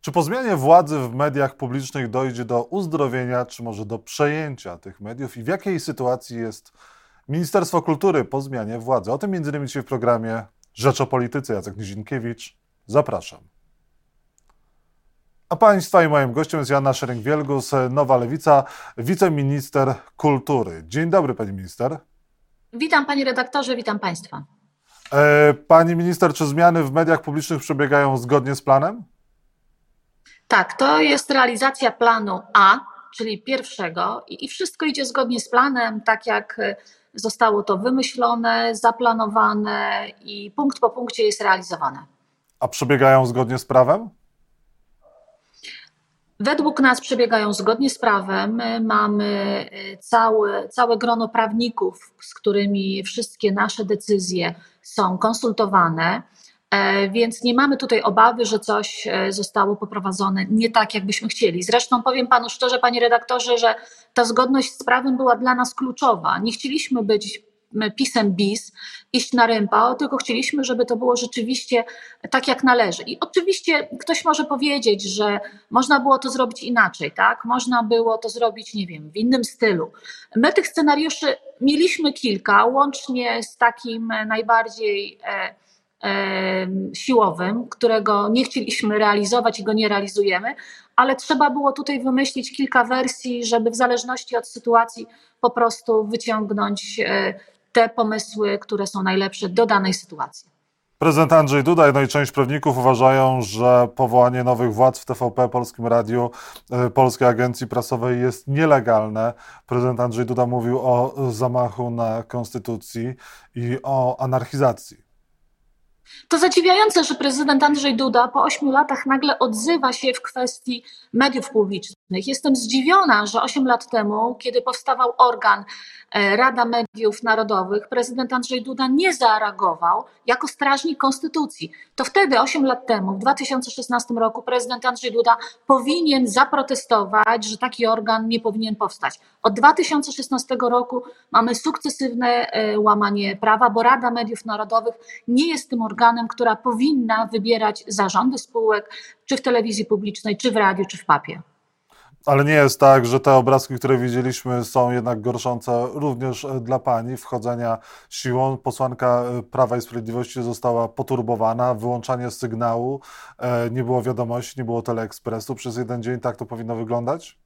Czy po zmianie władzy w mediach publicznych dojdzie do uzdrowienia, czy może do przejęcia tych mediów i w jakiej sytuacji jest Ministerstwo Kultury po zmianie władzy? O tym między innymi dzisiaj w programie Rzecz o Polityce. Jacek Nizinkiewicz. Zapraszam. A Państwa i moim gościem jest Joanna Szeręg-Wielgus, Nowa Lewica, wiceminister kultury. Dzień dobry, pani minister. Witam panie redaktorze, witam państwa. E, pani minister, czy zmiany w mediach publicznych przebiegają zgodnie z planem? Tak, to jest realizacja planu A, czyli pierwszego, i wszystko idzie zgodnie z planem, tak jak e, zostało to wymyślone, zaplanowane i punkt po punkcie jest realizowane. A przebiegają zgodnie z prawem? Według nas przebiegają zgodnie z prawem. Mamy e, całe, całe grono prawników, z którymi wszystkie nasze decyzje są konsultowane. E, więc nie mamy tutaj obawy, że coś e, zostało poprowadzone nie tak, jakbyśmy chcieli. Zresztą powiem panu szczerze, panie redaktorze, że ta zgodność z prawem była dla nas kluczowa. Nie chcieliśmy być pisem bis, iść na rympa, tylko chcieliśmy, żeby to było rzeczywiście tak, jak należy. I oczywiście ktoś może powiedzieć, że można było to zrobić inaczej, tak? Można było to zrobić, nie wiem, w innym stylu. My tych scenariuszy mieliśmy kilka, łącznie z takim najbardziej e, siłowym, którego nie chcieliśmy realizować i go nie realizujemy, ale trzeba było tutaj wymyślić kilka wersji, żeby w zależności od sytuacji po prostu wyciągnąć e, te pomysły, które są najlepsze do danej sytuacji. Prezydent Andrzej Duda no i część prawników uważają, że powołanie nowych władz w TVP, Polskim Radiu, e, Polskiej Agencji Prasowej jest nielegalne. Prezydent Andrzej Duda mówił o zamachu na konstytucji i o anarchizacji. To zadziwiające, że prezydent Andrzej Duda po ośmiu latach nagle odzywa się w kwestii mediów publicznych. Jestem zdziwiona, że osiem lat temu, kiedy powstawał organ e, Rada Mediów Narodowych, prezydent Andrzej Duda nie zareagował jako strażnik konstytucji. To wtedy, osiem lat temu, w 2016 roku, prezydent Andrzej Duda powinien zaprotestować, że taki organ nie powinien powstać. Od 2016 roku mamy sukcesywne e, łamanie prawa, bo Rada Mediów Narodowych nie jest tym organem, organem, która powinna wybierać zarządy spółek, czy w telewizji publicznej, czy w radiu, czy w papie. Ale nie jest tak, że te obrazki, które widzieliśmy, są jednak gorszące również dla pani. Wchodzenia siłą. Posłanka Prawa i Sprawiedliwości została poturbowana, wyłączanie sygnału, e, nie było wiadomości, nie było teleekspresu przez jeden dzień. Tak to powinno wyglądać?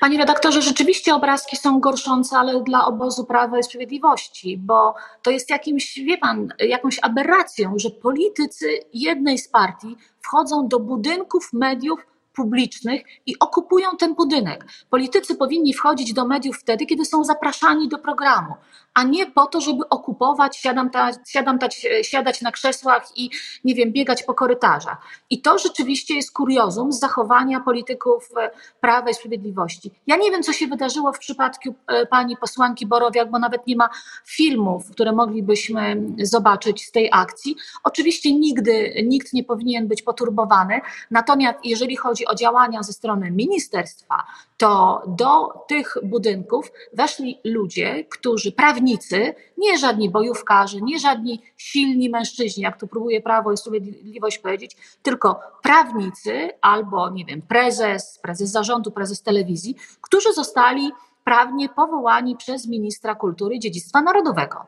Panie redaktorze, rzeczywiście obrazki są gorszące, ale dla obozu Prawa i Sprawiedliwości, bo to jest jakimś, wie pan, jakąś aberracją, że politycy jednej z partii wchodzą do budynków mediów publicznych i okupują ten budynek. Politycy powinni wchodzić do mediów wtedy, kiedy są zapraszani do programu, a nie po to, żeby okupować, siadam ta, siadam ta, siadać na krzesłach i nie wiem, biegać po korytarzach. I to rzeczywiście jest kuriozum z zachowania polityków e, Prawa i Sprawiedliwości. Ja nie wiem, co się wydarzyło w przypadku e, pani posłanki Borowiak, bo nawet nie ma filmów, które moglibyśmy zobaczyć z tej akcji. Oczywiście nigdy nikt nie powinien być poturbowany, natomiast jeżeli chodzi o działania ze strony ministerstwa, to do tych budynków weszli ludzie, którzy prawnicy, nie żadni bojówkarze, nie żadni silni mężczyźni, jak to próbuje Prawo i Sprawiedliwość powiedzieć, tylko prawnicy albo, nie wiem, prezes, prezes zarządu, prezes telewizji, którzy zostali prawnie powołani przez ministra kultury i dziedzictwa narodowego.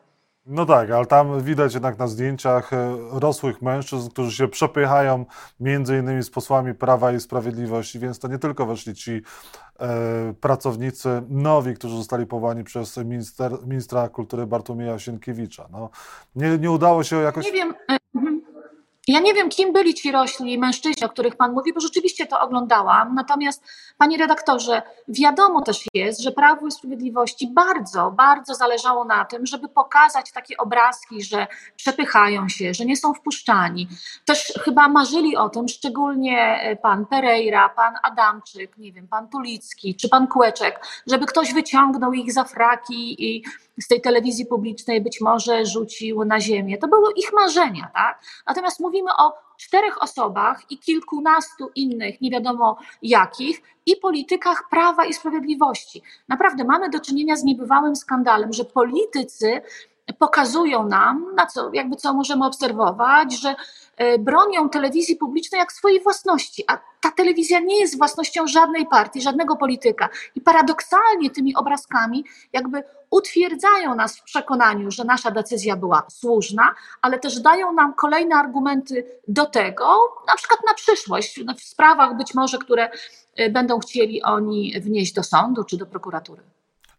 No tak, ale tam widać jednak na zdjęciach e, rosłych mężczyzn, którzy się przepychają między innymi z posłami Prawa i Sprawiedliwości, więc to nie tylko weszli ci e, pracownicy nowi, którzy zostali powołani przez minister, ministra kultury Bartłomieja Sienkiewicza. No, nie, nie udało się jakoś... Nie wiem, e, ja nie wiem, kim byli ci rośli mężczyźni, o których Pan mówi, bo rzeczywiście to oglądałam. Natomiast, Panie redaktorze, wiadomo też jest, że Prawu i Sprawiedliwości bardzo, bardzo zależało na tym, żeby pokazać takie obrazki, że przepychają się, że nie są wpuszczani. Też chyba marzyli o tym, szczególnie e, Pan Pereira, Pan Adamczyk, nie wiem, Pan Tulicki czy Pan Kłeczek, żeby ktoś wyciągnął ich za fraki i z tej telewizji publicznej być może rzucił na ziemię. To były ich marzenia, tak? Natomiast mówimy o czterech osobach i kilkunastu innych, nie wiadomo jakich, i politykach prawa i sprawiedliwości. Naprawdę mamy do czynienia z niebywałym skandalem, że politycy pokazują nam, na co, jakby co możemy obserwować, że e, bronią telewizji publicznej jak swojej własności, a ta telewizja nie jest własnością żadnej partii, żadnego polityka. I paradoksalnie tymi obrazkami jakby utwierdzają nas w przekonaniu, że nasza decyzja była słuszna, ale też dają nam kolejne argumenty do tego, na przykład na przyszłość, w sprawach być może, które e, będą chcieli oni wnieść do sądu czy do prokuratury.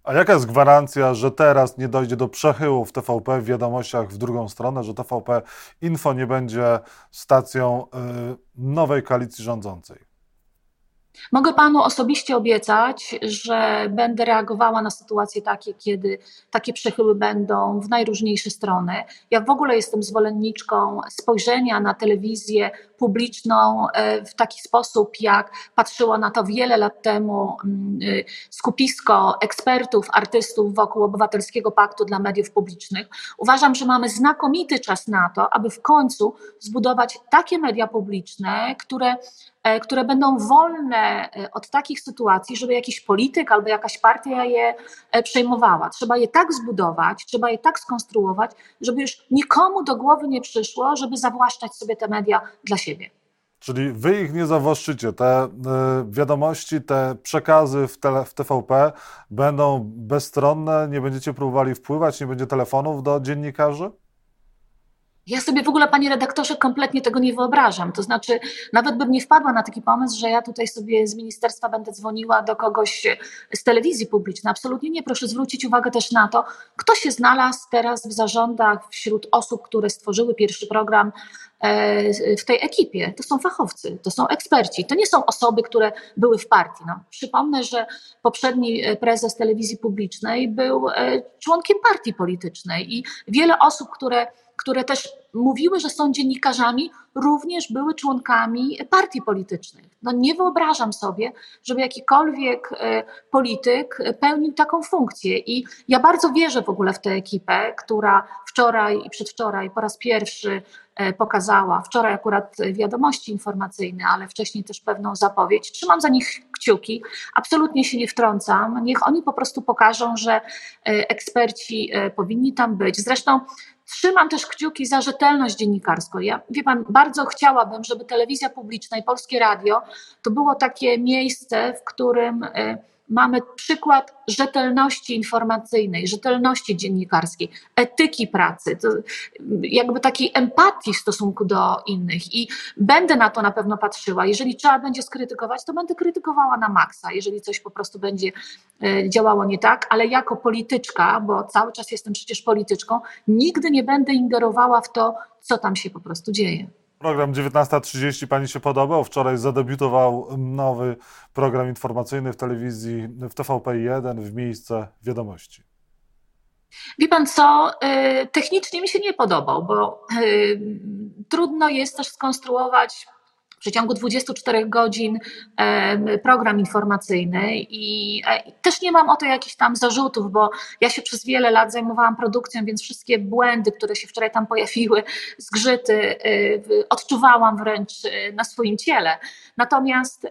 A jaka jest gwarancja, że teraz nie dojdzie do przechyłu w TVP w wiadomościach w drugą stronę, że TVP Info nie będzie stacją y, nowej koalicji rządzącej? Mogę panu osobiście obiecać, że będę reagowała na sytuacje takie, kiedy takie przechyły będą w najróżniejsze strony. Ja w ogóle jestem zwolenniczką spojrzenia na telewizję publiczną e, w taki sposób, jak patrzyło na to wiele lat temu mm, y, skupisko ekspertów, artystów wokół Obywatelskiego Paktu dla Mediów Publicznych. Uważam, że mamy znakomity czas na to, aby w końcu zbudować takie media publiczne, które E, które będą wolne e, od takich sytuacji, żeby jakiś polityk albo jakaś partia je przejmowała. Trzeba je tak zbudować, trzeba je tak skonstruować, żeby już nikomu do głowy nie przyszło, żeby zawłaszczać sobie te media dla siebie. Czyli wy ich nie zawłaszczycie. Te wiadomości, te przekazy w, tele, w TVP będą bezstronne, nie będziecie próbowali wpływać, nie będzie telefonów do dziennikarzy? Ja sobie w ogóle, panie redaktorze, kompletnie tego nie wyobrażam. To znaczy, nawet bym nie wpadła na taki pomysł, że ja tutaj sobie z ministerstwa będę dzwoniła do kogoś z telewizji publicznej. Absolutnie nie. Proszę zwrócić uwagę też na to, kto się znalazł teraz w zarządach wśród osób, które stworzyły pierwszy program e, w tej ekipie. To są fachowcy, to są eksperci. To nie są osoby, które były w partii. No, przypomnę, że poprzedni prezes telewizji publicznej był e, członkiem partii politycznej i wiele osób, które które też mówiły, że są dziennikarzami, również były członkami partii politycznych. No nie wyobrażam sobie, żeby jakikolwiek e, polityk pełnił taką funkcję. I ja bardzo wierzę w ogóle w tę ekipę, która wczoraj i przedwczoraj po raz pierwszy e, pokazała, wczoraj akurat wiadomości informacyjne, ale wcześniej też pewną zapowiedź. Trzymam za nich kciuki, absolutnie się nie wtrącam. Niech oni po prostu pokażą, że e, eksperci powinni tam być. Zresztą Trzymam też kciuki za rzetelność dziennikarską. Ja, wie pan, bardzo chciałabym, żeby telewizja publiczna i polskie radio to było takie miejsce, w którym y, mamy przykład rzetelności informacyjnej, rzetelności dziennikarskiej, etyki pracy, jakby takiej empatii w stosunku do innych. I będę na to na pewno patrzyła. Jeżeli trzeba będzie skrytykować, to będę krytykowała na maksa, jeżeli coś po prostu będzie e, działało nie tak, ale jako polityczka, bo cały czas jestem przecież polityczką, nigdy nie będę ingerowała w to, co tam się po prostu dzieje. Program 19.30 Pani się podobał. Wczoraj zadebiutował nowy program informacyjny w telewizji, w TVP1 w miejsce wiadomości. Wie pan co, y, technicznie mi się nie podobał, bo y, trudno jest też skonstruować w przeciągu 24 godzin program informacyjny i e, też nie mam o to jakichś tam zarzutów, bo ja się przez wiele lat zajmowałam produkcją, więc wszystkie błędy, które się wczoraj tam pojawiły, zgrzyty, e, odczuwałam wręcz e, na swoim ciele. Natomiast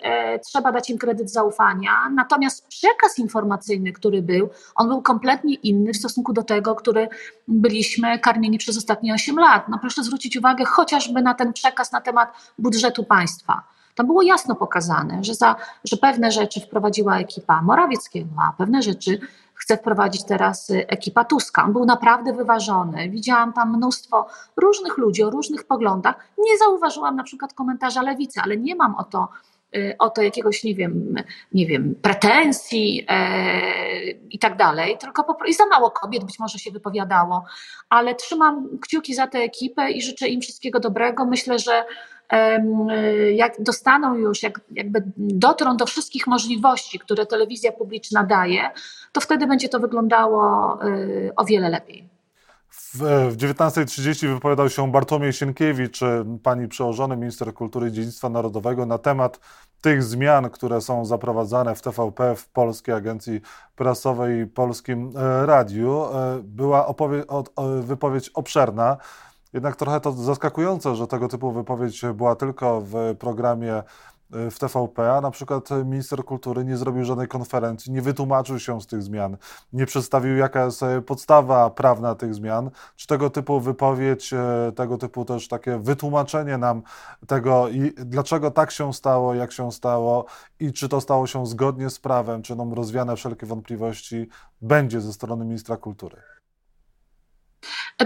trzeba dać im kredyt zaufania. Natomiast przekaz informacyjny, który był, on był kompletnie inny w stosunku do tego, który byliśmy karmieni przez ostatnie 8 lat. No proszę zwrócić uwagę chociażby na ten przekaz na temat budżetu państwa państwa. Było jasno pokazane, że, za, że pewne rzeczy wprowadziła ekipa Morawieckiego, a pewne rzeczy chce wprowadzić teraz y, ekipa Tuska. On był naprawdę wyważony. Widziałam tam mnóstwo różnych ludzi o różnych poglądach. Nie zauważyłam na przykład komentarza lewicy, ale nie mam o to, y, o to jakiegoś, nie wiem, nie wiem pretensji e, i tak dalej, tylko po, i za mało kobiet być może się wypowiadało, ale trzymam kciuki za tę ekipę i życzę im wszystkiego dobrego. Myślę, że jak dostaną już, jak, jakby dotrą do wszystkich możliwości, które telewizja publiczna daje, to wtedy będzie to wyglądało y, o wiele lepiej. W, w 19.30 wypowiadał się Bartłomiej Sienkiewicz, pani przełożony minister kultury i dziedzictwa narodowego, na temat tych zmian, które są zaprowadzane w TVP, w Polskiej Agencji Prasowej i Polskim e, Radiu. E, była wypowiedź obszerna. Jednak trochę to zaskakujące, że tego typu wypowiedź była tylko w programie w TVP, a na przykład minister kultury nie zrobił żadnej konferencji, nie wytłumaczył się z tych zmian, nie przedstawił jaka jest podstawa prawna tych zmian, czy tego typu wypowiedź, tego typu też takie wytłumaczenie nam tego, dlaczego tak się stało, jak się stało i czy to stało się zgodnie z prawem, czy nam rozwiane wszelkie wątpliwości będzie ze strony ministra kultury.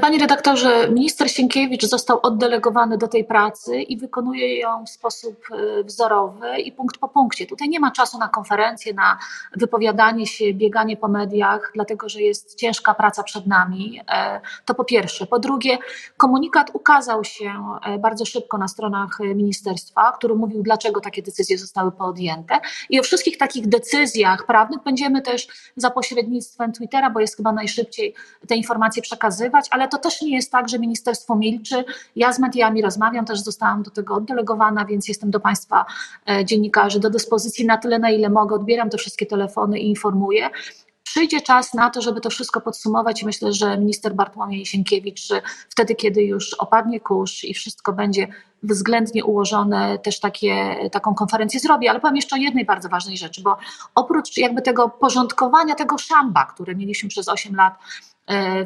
Panie redaktorze, minister Sienkiewicz został oddelegowany do tej pracy i wykonuje ją w sposób e, wzorowy i punkt po punkcie. Tutaj nie ma czasu na konferencje, na wypowiadanie się, bieganie po mediach, dlatego że jest ciężka praca przed nami. E, to po pierwsze. Po drugie, komunikat ukazał się e, bardzo szybko na stronach ministerstwa, który mówił, dlaczego takie decyzje zostały podjęte. I o wszystkich takich decyzjach prawnych będziemy też za pośrednictwem Twittera, bo jest chyba najszybciej te informacje przekazywać, ale to też nie jest tak, że ministerstwo milczy. Ja z mediami rozmawiam, też zostałam do tego oddelegowana, więc jestem do Państwa e, dziennikarzy do dyspozycji na tyle, na ile mogę. Odbieram te wszystkie telefony i informuję. Przyjdzie czas na to, żeby to wszystko podsumować myślę, że minister Bartłomiej Sienkiewicz wtedy, kiedy już opadnie kurz i wszystko będzie względnie ułożone, też takie, taką konferencję zrobi. Ale powiem jeszcze o jednej bardzo ważnej rzeczy, bo oprócz jakby tego porządkowania, tego szamba, które mieliśmy przez 8 lat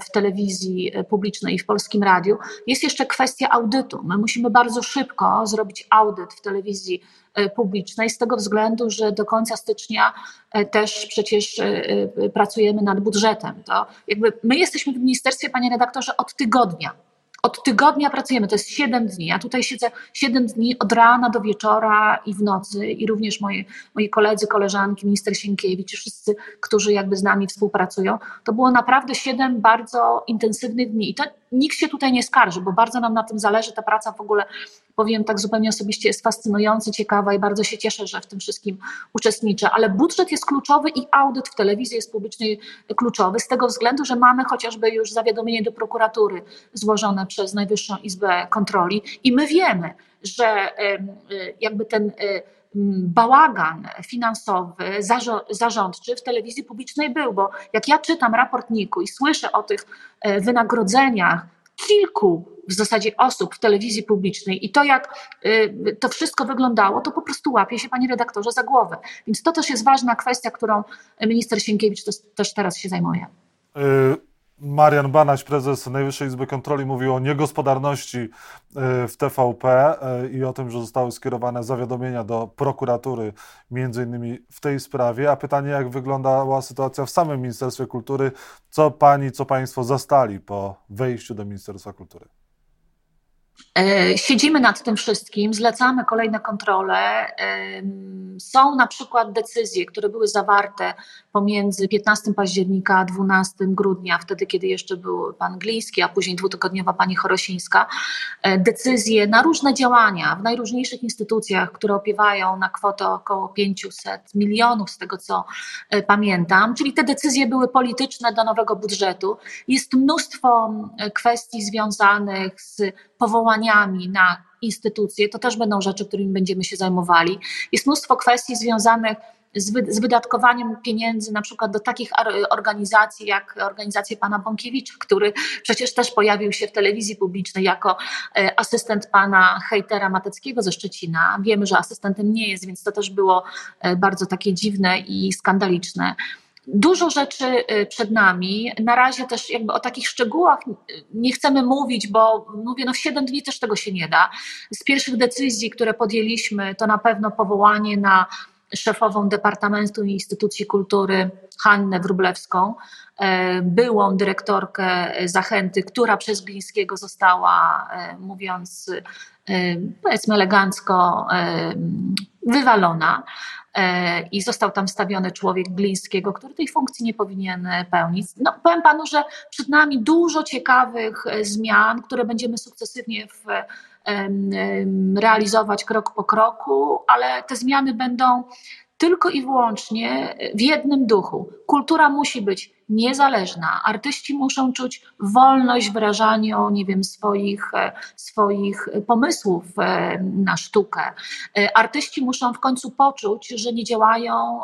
w telewizji publicznej i w polskim radiu, jest jeszcze kwestia audytu. My musimy bardzo szybko zrobić audyt w telewizji e, publicznej, z tego względu, że do końca stycznia e, też przecież pracujemy nad budżetem. To jakby my jesteśmy w ministerstwie, panie redaktorze, od tygodnia. Od tygodnia pracujemy, to jest 7 dni. Ja tutaj siedzę 7 dni od rana do wieczora i w nocy i również moi, moi koledzy, koleżanki, minister Sienkiewicz wszyscy, którzy jakby z nami współpracują. To było naprawdę 7 bardzo intensywnych dni i to nikt się tutaj nie skarży, bo bardzo nam na tym zależy. Ta praca w ogóle, powiem tak zupełnie osobiście, jest fascynująca, ciekawa i bardzo się cieszę, że w tym wszystkim uczestniczę. Ale budżet jest kluczowy i audyt w telewizji jest publicznej kluczowy z tego względu, że mamy chociażby już zawiadomienie do prokuratury złożone przez Najwyższą Izbę Kontroli i my wiemy, że jakby ten bałagan finansowy, zarządczy w telewizji publicznej był, bo jak ja czytam raport NIK-u i słyszę o tych e, wynagrodzeniach kilku w zasadzie osób w telewizji publicznej i to, jak e, to wszystko wyglądało, to po prostu łapie się, panie redaktorze, za głowę. Więc to też jest ważna kwestia, którą minister Sienkiewicz też teraz się zajmuje. Y Marian Banaś, prezes Najwyższej Izby Kontroli, mówił o niegospodarności e, w TVP e, i o tym, że zostały skierowane zawiadomienia do prokuratury, między innymi w tej sprawie. A pytanie, jak wyglądała sytuacja w samym Ministerstwie Kultury? Co pani, co państwo zastali po wejściu do Ministerstwa Kultury? E, siedzimy nad tym wszystkim, zlecamy kolejne kontrole. Są na przykład decyzje, które były zawarte pomiędzy 15 października a 12 grudnia, wtedy kiedy jeszcze był pan Gliński, a później dwutygodniowa pani Chorosińska. E, decyzje na różne działania w najróżniejszych instytucjach, które opiewają na kwotę około 500 milionów, z tego co e, pamiętam. Czyli te decyzje były polityczne do nowego budżetu. Jest mnóstwo kwestii związanych z powołaniami na instytucje, to też będą rzeczy, którymi będziemy się zajmowali. Jest mnóstwo kwestii związanych z, wydatkowaniem pieniędzy na przykład do takich organizacji jak organizacja pana Bąkiewicza, który przecież też pojawił się w telewizji publicznej jako e, asystent pana hejtera Mateckiego ze Szczecina. Wiemy, że asystentem nie jest, więc to też było e, bardzo takie dziwne i skandaliczne. Dużo rzeczy y, przed nami. Na razie też jakby o takich szczegółach nie chcemy mówić, bo mówię, no w 7 dni też tego się nie da. Z pierwszych decyzji, które podjęliśmy, to na pewno powołanie na szefową Departamentu Instytucji Kultury Hannę Wrublewską, e, byłą dyrektorkę Zachęty, która przez Glińskiego została, e, mówiąc powiedzmy elegancko, wywalona. E, i został tam stawiony człowiek Glińskiego, który tej funkcji nie powinien pełnić. No, powiem panu, że przed nami dużo ciekawych zmian, które będziemy sukcesywnie w, realizować krok po kroku, ale te zmiany będą tylko i wyłącznie w jednym duchu. Kultura musi być niezależna. Artyści muszą czuć wolność w wyrażaniu, nie wiem, swoich, e, swoich pomysłów e, na sztukę. E, artyści muszą w końcu poczuć, że nie działają,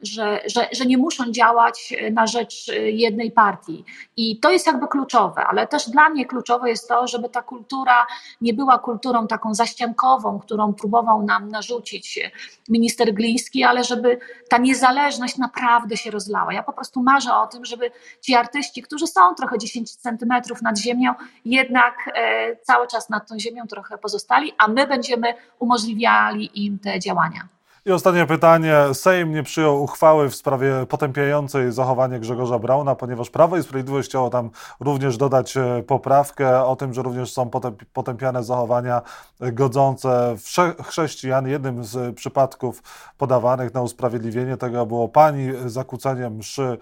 że, że, że nie muszą działać na rzecz jednej partii. I to jest jakby kluczowe, ale też dla mnie kluczowe jest to, żeby ta kultura nie była kulturą taką zaściankową, którą próbował nam narzucić minister Gliński, ale żeby ta niezależność naprawdę się rozlała. Ja po prostu marzę o tym, żeby ci artyści, którzy są trochę 10 centymetrów nad ziemią, jednak e, cały czas nad tą ziemią trochę pozostali, a my będziemy umożliwiali im te działania. I ostatnie pytanie. Sejm nie przyjął uchwały w sprawie potępiającej zachowanie Grzegorza Brauna, ponieważ Prawo i Sprawiedliwość chciało tam również dodać e, poprawkę o tym, że również są potępiane zachowania godzące w chrześcijan. Jednym z przypadków podawanych na usprawiedliwienie tego było pani zakłócenie mszy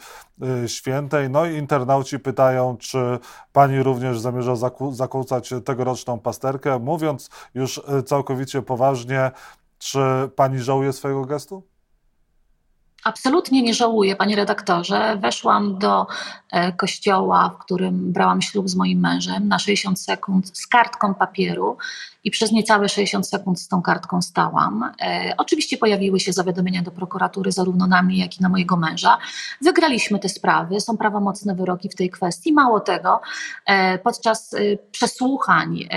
e, świętej. No i internauci pytają, czy pani również zamierza zakłócać tegoroczną pasterkę. Mówiąc już e, całkowicie poważnie, czy pani żałuje swojego gestu? Absolutnie nie żałuję, panie redaktorze. Weszłam do e, kościoła, w którym brałam ślub z moim mężem na 60 sekund z kartką papieru i przez niecałe 60 sekund z tą kartką stałam. E, oczywiście pojawiły się zawiadomienia do prokuratury zarówno na mnie, jak i na mojego męża. Wygraliśmy te sprawy, są prawomocne wyroki w tej kwestii. Mało tego, e, podczas przesłuchań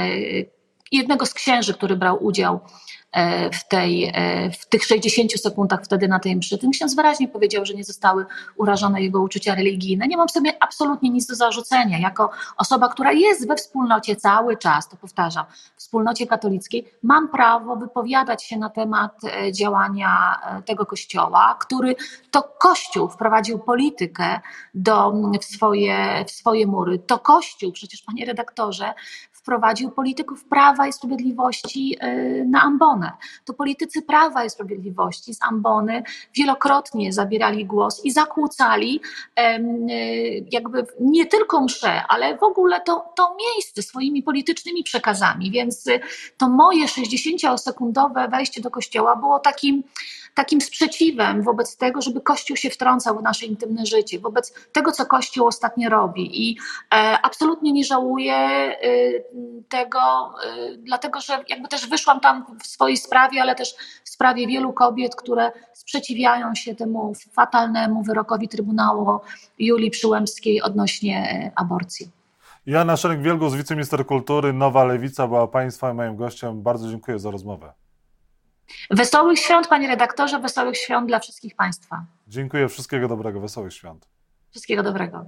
jednego z księży, który brał udział E, w, tej, e, w tych 60 sekundach wtedy na tej mszy. Ten ksiądz wyraźnie powiedział, że nie zostały urażone jego uczucia religijne. Nie mam sobie absolutnie nic do zarzucenia. Jako osoba, która jest we wspólnocie cały czas, to powtarzam, wspólnocie katolickiej, mam prawo wypowiadać się na temat e, działania tego kościoła, który to kościół wprowadził politykę do, w, swoje, w swoje mury. To kościół, przecież panie redaktorze, wprowadził polityków Prawa i Sprawiedliwości na ambonę. To politycy Prawa i Sprawiedliwości z ambony wielokrotnie zabierali głos i zakłócali jakby nie tylko msze, ale w ogóle to, to miejsce swoimi politycznymi przekazami. Więc to moje 60-sekundowe wejście do kościoła było takim takim sprzeciwem wobec tego, żeby Kościół się wtrącał w nasze intymne życie, wobec tego, co Kościół ostatnio robi. I e, absolutnie nie żałuję e, tego, e, dlatego że jakby też wyszłam tam w swojej sprawie, ale też w sprawie wielu kobiet, które sprzeciwiają się temu fatalnemu wyrokowi Trybunału Julii Przyłębskiej odnośnie aborcji. Jana Szereg-Wielgus, wiceminister kultury, Nowa Lewica była Państwa i moim gościem. Bardzo dziękuję za rozmowę. Wesołych świąt, panie redaktorze, wesołych świąt dla wszystkich Państwa. Dziękuję, wszystkiego dobrego, wesołych świąt. Wszystkiego dobrego.